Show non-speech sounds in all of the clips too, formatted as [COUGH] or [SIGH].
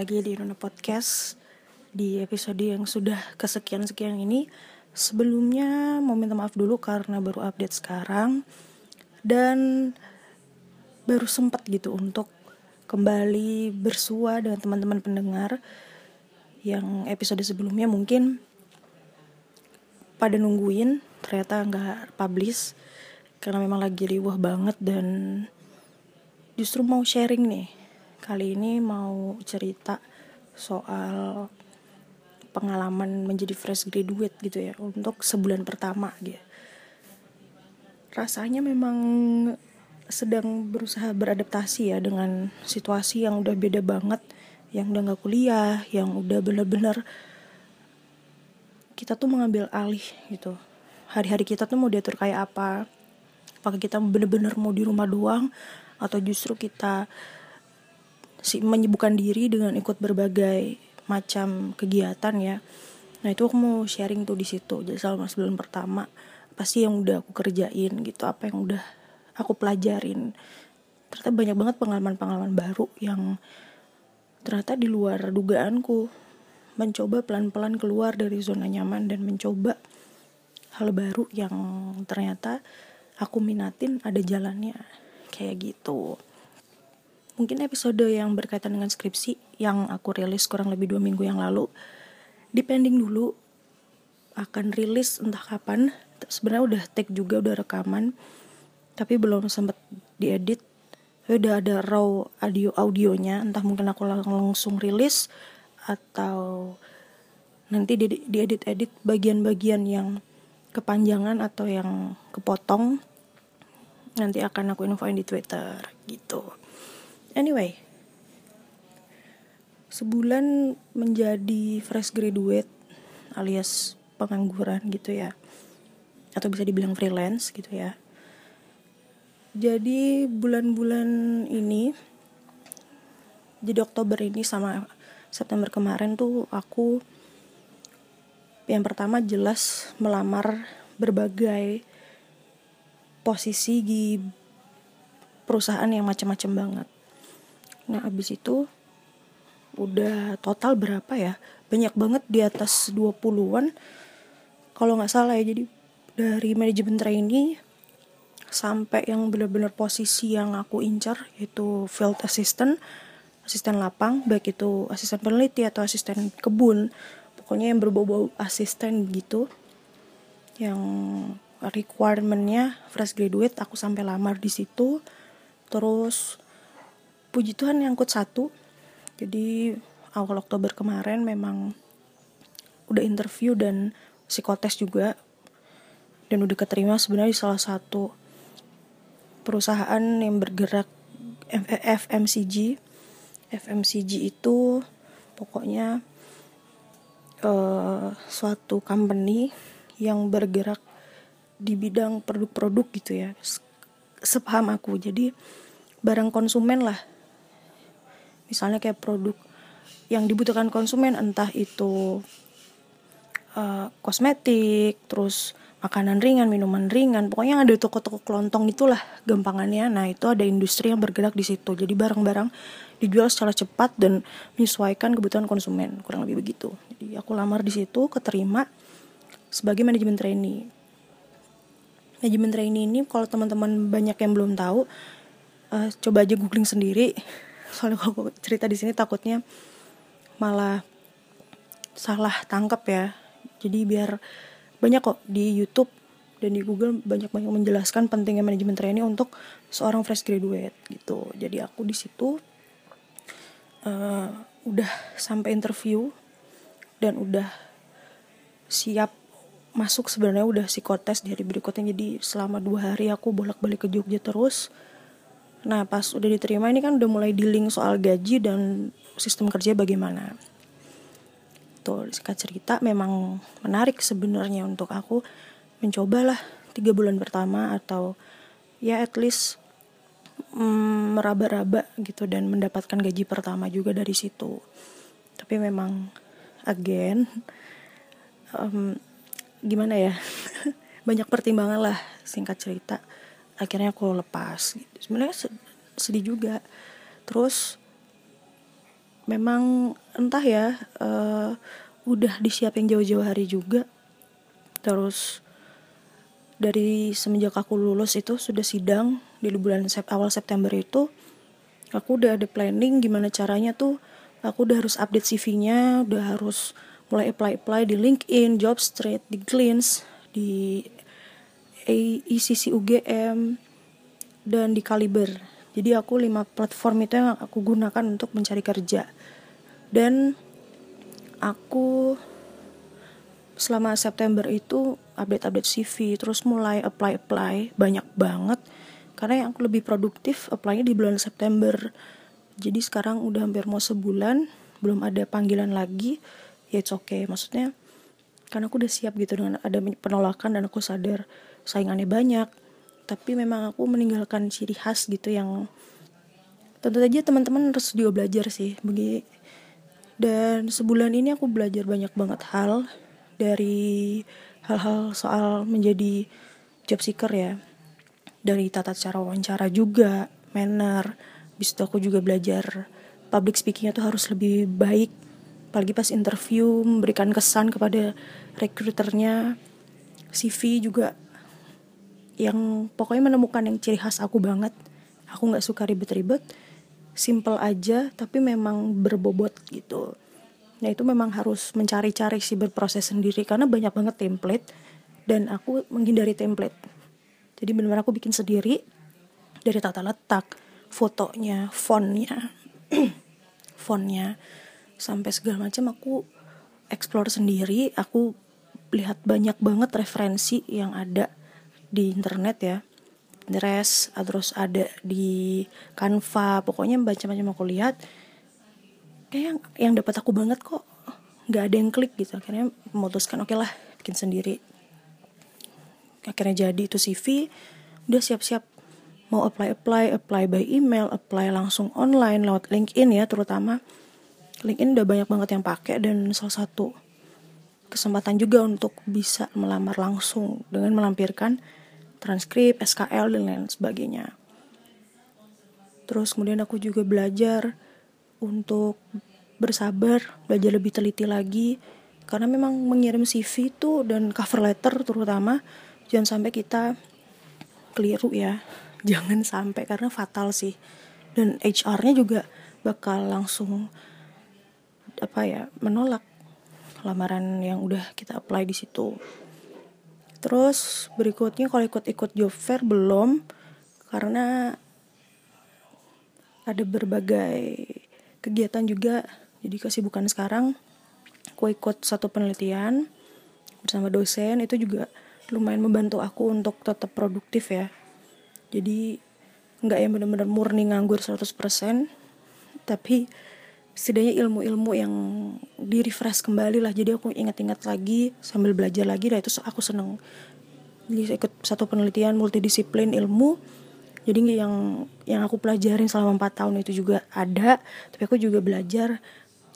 lagi di Nona Podcast Di episode yang sudah kesekian-sekian ini. Sebelumnya mau minta maaf dulu karena baru update sekarang. Dan baru sempat gitu untuk kembali bersua dengan teman-teman pendengar Yang episode sebelumnya mungkin pada nungguin ternyata nggak publish karena memang lagi riuh banget dan justru mau sharing nih Kali ini mau cerita soal pengalaman menjadi fresh graduate gitu ya untuk sebulan pertama gitu. Rasanya memang sedang berusaha beradaptasi ya dengan situasi yang udah beda banget, yang udah gak kuliah, yang udah bener-bener kita tuh mengambil alih gitu. Hari-hari kita tuh mau diatur kayak apa? Apakah kita bener-bener mau di rumah doang atau justru kita si menyibukkan diri dengan ikut berbagai macam kegiatan ya. Nah itu aku mau sharing tuh di situ. Jadi selama sebulan pertama pasti yang udah aku kerjain gitu? Apa yang udah aku pelajarin? Ternyata banyak banget pengalaman-pengalaman baru yang ternyata di luar dugaanku. Mencoba pelan-pelan keluar dari zona nyaman dan mencoba hal baru yang ternyata aku minatin ada jalannya. Kayak gitu mungkin episode yang berkaitan dengan skripsi yang aku rilis kurang lebih dua minggu yang lalu depending dulu akan rilis entah kapan. Sebenarnya udah take juga udah rekaman tapi belum sempat diedit. Udah ada raw audio audionya entah mungkin aku langsung rilis atau nanti di, diedit edit bagian-bagian yang kepanjangan atau yang kepotong. Nanti akan aku infoin di twitter gitu Anyway, sebulan menjadi fresh graduate alias pengangguran gitu ya. Atau bisa dibilang freelance gitu ya. Jadi bulan-bulan ini jadi Oktober ini sama September kemarin tuh aku yang pertama jelas melamar berbagai posisi di perusahaan yang macam-macam banget Nah abis itu udah total berapa ya? Banyak banget di atas 20-an. Kalau nggak salah ya, jadi dari manajemen trainee sampai yang benar-benar posisi yang aku incar yaitu field assistant, asisten lapang, baik itu asisten peneliti atau asisten kebun, pokoknya yang berbau-bau asisten gitu. Yang requirementnya fresh graduate, aku sampai lamar di situ. Terus puji Tuhan nyangkut satu. Jadi awal Oktober kemarin memang udah interview dan psikotes juga. Dan udah keterima sebenarnya di salah satu perusahaan yang bergerak FMCG FMCG itu pokoknya uh, suatu company yang bergerak di bidang produk-produk gitu ya. Sepaham aku. Jadi barang konsumen lah misalnya kayak produk yang dibutuhkan konsumen entah itu uh, kosmetik terus makanan ringan minuman ringan pokoknya ada toko-toko kelontong itulah gampangannya. Nah itu ada industri yang bergerak di situ. Jadi barang-barang dijual secara cepat dan menyesuaikan kebutuhan konsumen kurang lebih begitu. Jadi aku lamar di situ keterima sebagai manajemen trainee. Manajemen trainee ini kalau teman-teman banyak yang belum tahu uh, coba aja googling sendiri soalnya kalau cerita di sini takutnya malah salah tangkap ya. Jadi biar banyak kok di YouTube dan di Google banyak banyak menjelaskan pentingnya manajemen training untuk seorang fresh graduate gitu. Jadi aku di situ uh, udah sampai interview dan udah siap masuk. Sebenarnya udah psikotes di hari berikutnya. Jadi selama dua hari aku bolak balik ke Jogja terus Nah pas udah diterima ini kan udah mulai dealing soal gaji dan sistem kerja bagaimana. Tuh singkat cerita memang menarik sebenarnya untuk aku mencobalah tiga bulan pertama atau ya at least mm, meraba-raba gitu dan mendapatkan gaji pertama juga dari situ. Tapi memang again um, gimana ya [LAUGHS] banyak pertimbangan lah singkat cerita akhirnya aku lepas gitu. sebenarnya sedih juga terus memang entah ya uh, udah disiapin jauh-jauh hari juga terus dari semenjak aku lulus itu sudah sidang di bulan sep awal September itu aku udah ada planning gimana caranya tuh aku udah harus update CV-nya udah harus mulai apply apply di LinkedIn, Jobstreet, di Glints, di ECC UGM dan di Kaliber. Jadi aku lima platform itu yang aku gunakan untuk mencari kerja. Dan aku selama September itu update-update CV terus mulai apply-apply banyak banget karena yang aku lebih produktif apply-nya di bulan September jadi sekarang udah hampir mau sebulan belum ada panggilan lagi ya it's okay maksudnya karena aku udah siap gitu dengan ada penolakan dan aku sadar saingannya banyak. Tapi memang aku meninggalkan ciri khas gitu yang tentu saja teman-teman harus juga belajar sih. Bagi dan sebulan ini aku belajar banyak banget hal dari hal-hal soal menjadi job seeker ya. Dari tata cara wawancara juga manner. Bis itu aku juga belajar public speakingnya tuh harus lebih baik. Apalagi pas interview memberikan kesan kepada rekruternya CV juga yang pokoknya menemukan yang ciri khas aku banget aku nggak suka ribet-ribet simple aja tapi memang berbobot gitu Nah itu memang harus mencari-cari sih berproses sendiri karena banyak banget template dan aku menghindari template. Jadi benar-benar aku bikin sendiri dari tata letak, fotonya, fontnya, [CLEARS THROAT] fontnya sampai segala macam aku explore sendiri. Aku lihat banyak banget referensi yang ada di internet ya. Pinterest, terus ada di Canva, pokoknya macam-macam aku lihat kayak yang, yang dapat aku banget kok. Nggak ada yang klik gitu akhirnya memutuskan oke okay lah bikin sendiri. Akhirnya jadi itu CV udah siap-siap mau apply apply apply by email apply langsung online lewat LinkedIn ya terutama. LinkedIn udah banyak banget yang pakai dan salah satu kesempatan juga untuk bisa melamar langsung dengan melampirkan transkrip, SKL dan lain sebagainya. Terus kemudian aku juga belajar untuk bersabar, belajar lebih teliti lagi karena memang mengirim CV itu dan cover letter terutama jangan sampai kita keliru ya. [LAUGHS] Jangan sampai karena fatal sih. Dan HR-nya juga bakal langsung apa ya, menolak lamaran yang udah kita apply di situ. Terus berikutnya kalau ikut-ikut job fair belum karena ada berbagai kegiatan juga. Jadi kesibukan sekarang aku ikut satu penelitian bersama dosen itu juga lumayan membantu aku untuk tetap produktif ya. Jadi nggak yang benar-benar murni nganggur 100% tapi setidaknya ilmu-ilmu yang di refresh kembali lah jadi aku ingat-ingat lagi sambil belajar lagi dan itu aku seneng. Jadi ikut satu penelitian multidisiplin ilmu. Jadi yang yang aku pelajarin selama empat tahun itu juga ada. Tapi aku juga belajar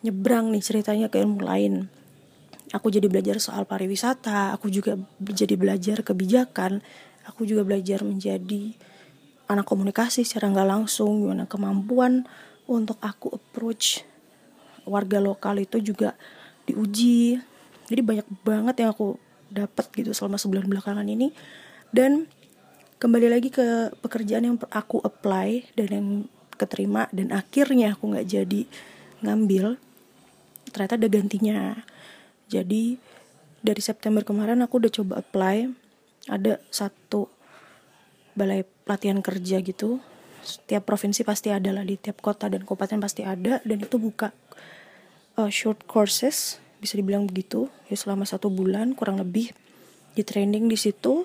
nyebrang nih ceritanya ke ilmu lain. Aku jadi belajar soal pariwisata aku juga jadi belajar kebijakan aku juga belajar menjadi anak komunikasi secara nggak langsung gimana kemampuan untuk aku approach warga lokal itu juga diuji. Jadi banyak banget yang aku dapat gitu selama sebulan belakangan ini. Dan kembali lagi ke pekerjaan yang aku apply dan yang keterima dan akhirnya aku nggak jadi ngambil ternyata ada gantinya. Jadi dari September kemarin aku udah coba apply ada satu balai pelatihan kerja gitu setiap provinsi pasti ada lah di tiap kota dan kabupaten pasti ada dan itu buka uh, short courses bisa dibilang begitu ya selama satu bulan kurang lebih di training di situ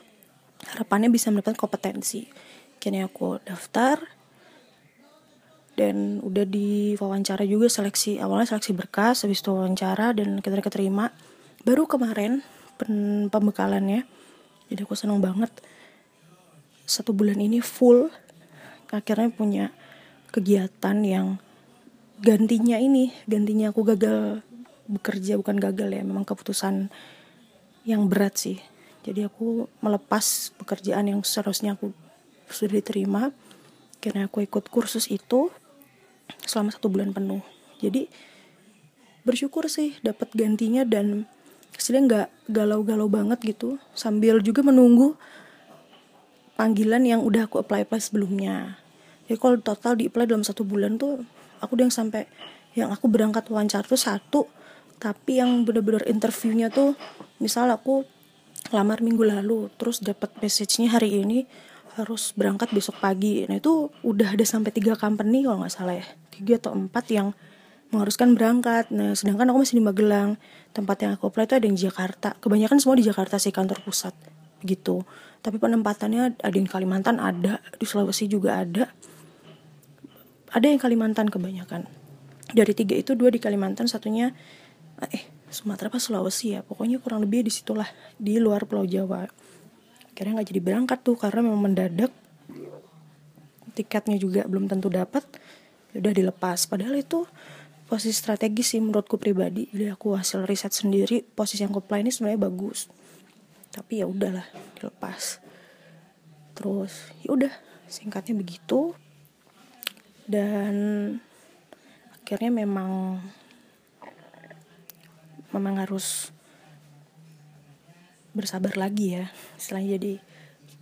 harapannya bisa mendapatkan kompetensi. Kini aku daftar dan udah di wawancara juga seleksi awalnya seleksi berkas habis itu wawancara dan kita keterima. Baru kemarin pembekalannya jadi aku senang banget. Satu bulan ini full akhirnya punya kegiatan yang gantinya ini gantinya aku gagal bekerja bukan gagal ya memang keputusan yang berat sih. Jadi aku melepas pekerjaan yang seharusnya aku sudah diterima karena aku ikut kursus itu selama satu bulan penuh. Jadi bersyukur sih dapat gantinya dan sebenarnya nggak galau-galau banget gitu. Sambil juga menunggu panggilan yang udah aku apply apply sebelumnya. Jadi kalau total di apply dalam satu bulan tuh aku udah yang sampai yang aku berangkat wawancara tuh satu tapi yang bener-bener interviewnya tuh misal aku lamar minggu lalu terus dapat message-nya hari ini harus berangkat besok pagi. Nah itu udah ada sampai tiga company kalau nggak salah ya. Tiga atau empat yang mengharuskan berangkat. Nah sedangkan aku masih di Magelang. Tempat yang aku apply itu ada di Jakarta. Kebanyakan semua di Jakarta sih kantor pusat gitu. Tapi penempatannya ada yang Kalimantan ada. Di Sulawesi juga ada. Ada yang Kalimantan kebanyakan. Dari tiga itu dua di Kalimantan satunya eh Sumatera apa Sulawesi ya. Pokoknya kurang lebih di situlah di luar Pulau Jawa. Akhirnya nggak jadi berangkat tuh karena memang mendadak. Tiketnya juga belum tentu dapat. Ya udah dilepas. Padahal itu posisi strategis sih menurutku pribadi. Jadi aku hasil riset sendiri posisi yang apply ini sebenarnya bagus tapi ya udahlah dilepas. Terus ya udah singkatnya begitu. Dan akhirnya memang memang harus bersabar lagi ya. Selain jadi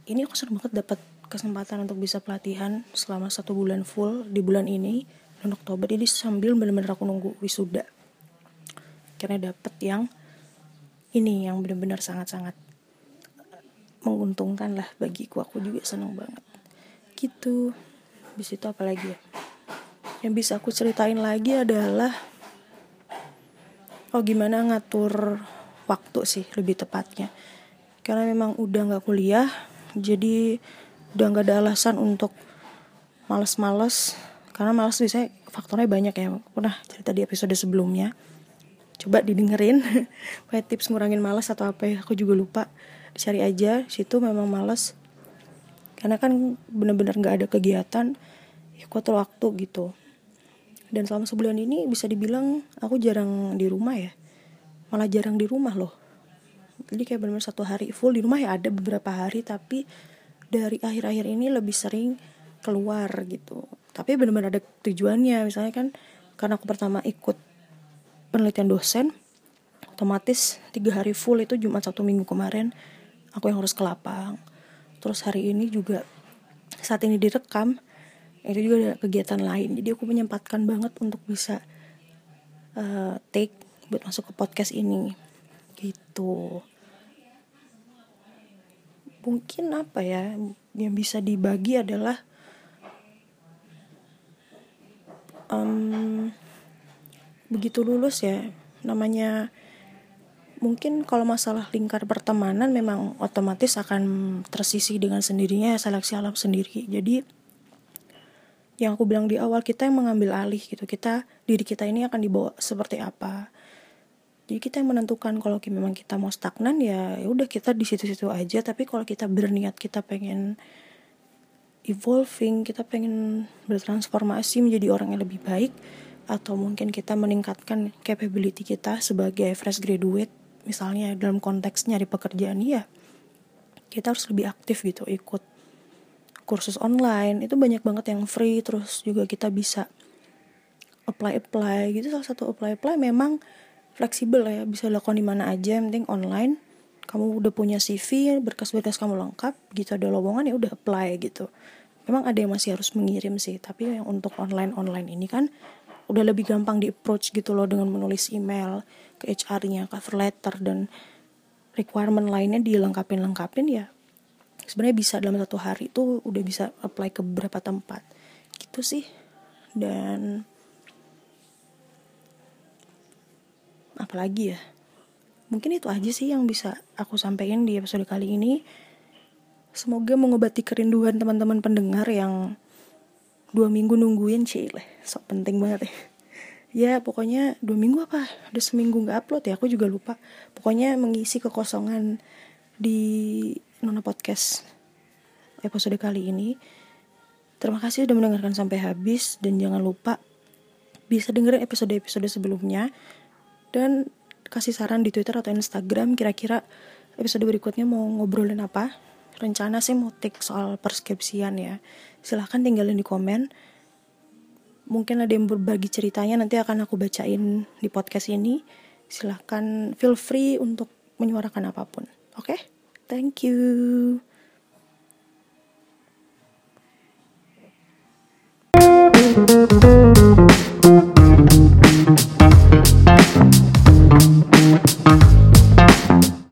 ini aku senang banget dapat kesempatan untuk bisa pelatihan selama satu bulan full di bulan ini dan Oktober. Jadi sambil benar-benar aku nunggu wisuda karena dapet yang ini yang benar-benar sangat-sangat menguntungkan lah bagiku aku juga senang banget. Gitu. Bis itu apa lagi ya? Yang bisa aku ceritain lagi adalah oh gimana ngatur waktu sih lebih tepatnya. Karena memang udah nggak kuliah jadi udah nggak ada alasan untuk males-males. Karena males bisa faktornya banyak ya. Pernah cerita di episode sebelumnya. Coba didengerin. [LAUGHS] Kayak tips ngurangin males atau apa ya aku juga lupa dicari aja. Situ memang males. Karena kan bener-bener nggak ada kegiatan ya kuatur waktu gitu. Dan selama sebulan ini bisa dibilang aku jarang di rumah ya. Malah jarang di rumah loh. Jadi kayak benar-benar satu hari full di rumah ya ada beberapa hari tapi dari akhir-akhir ini lebih sering keluar gitu. Tapi benar-benar ada tujuannya. Misalnya kan karena aku pertama ikut penelitian dosen otomatis tiga hari full itu Jumat satu minggu kemarin aku yang harus ke lapang. Terus hari ini juga saat ini direkam itu juga ada kegiatan lain. Jadi aku menyempatkan banget untuk bisa uh, take buat masuk ke podcast ini. Gitu. Mungkin apa ya yang bisa dibagi adalah um, begitu lulus ya namanya mungkin kalau masalah lingkar pertemanan memang otomatis akan tersisi dengan sendirinya seleksi alam sendiri. Jadi yang aku bilang di awal kita yang mengambil alih gitu. Kita diri kita ini akan dibawa seperti apa. Jadi kita yang menentukan kalau memang kita mau stagnan ya, ya udah kita di situ-situ aja. Tapi kalau kita berniat kita pengen evolving kita pengen bertransformasi menjadi orang yang lebih baik atau mungkin kita meningkatkan capability kita sebagai fresh graduate misalnya dalam konteks nyari pekerjaan ya kita harus lebih aktif gitu ikut kursus online. Itu banyak banget yang free terus juga kita bisa apply apply gitu. Salah satu apply apply memang fleksibel ya bisa dilakukan di mana aja yang penting online. Kamu udah punya CV berkas-berkas kamu lengkap gitu ada lowongan ya udah apply gitu. Memang ada yang masih harus mengirim sih tapi yang untuk online online ini kan udah lebih gampang di approach gitu loh dengan menulis email ke HR-nya cover letter dan requirement lainnya dilengkapin lengkapin ya sebenarnya bisa dalam satu hari itu udah bisa apply ke beberapa tempat. Gitu sih. Dan apalagi ya mungkin itu aja sih yang bisa aku sampaikan di episode kali ini. Semoga mengobati kerinduan teman-teman pendengar yang dua minggu nungguin cile sok penting banget ya. Ya pokoknya dua minggu apa? Udah seminggu nggak upload ya? Aku juga lupa. Pokoknya mengisi kekosongan di Nona Podcast episode kali ini. Terima kasih sudah mendengarkan sampai habis dan jangan lupa bisa dengerin episode-episode sebelumnya dan kasih saran di Twitter atau Instagram kira-kira episode berikutnya mau ngobrolin apa rencana sih mau take soal perskripsian ya. Silahkan tinggalin di komen. Mungkin ada yang berbagi ceritanya nanti akan aku bacain di podcast ini. Silahkan feel free untuk menyuarakan apa pun. Oke? Okay? thank you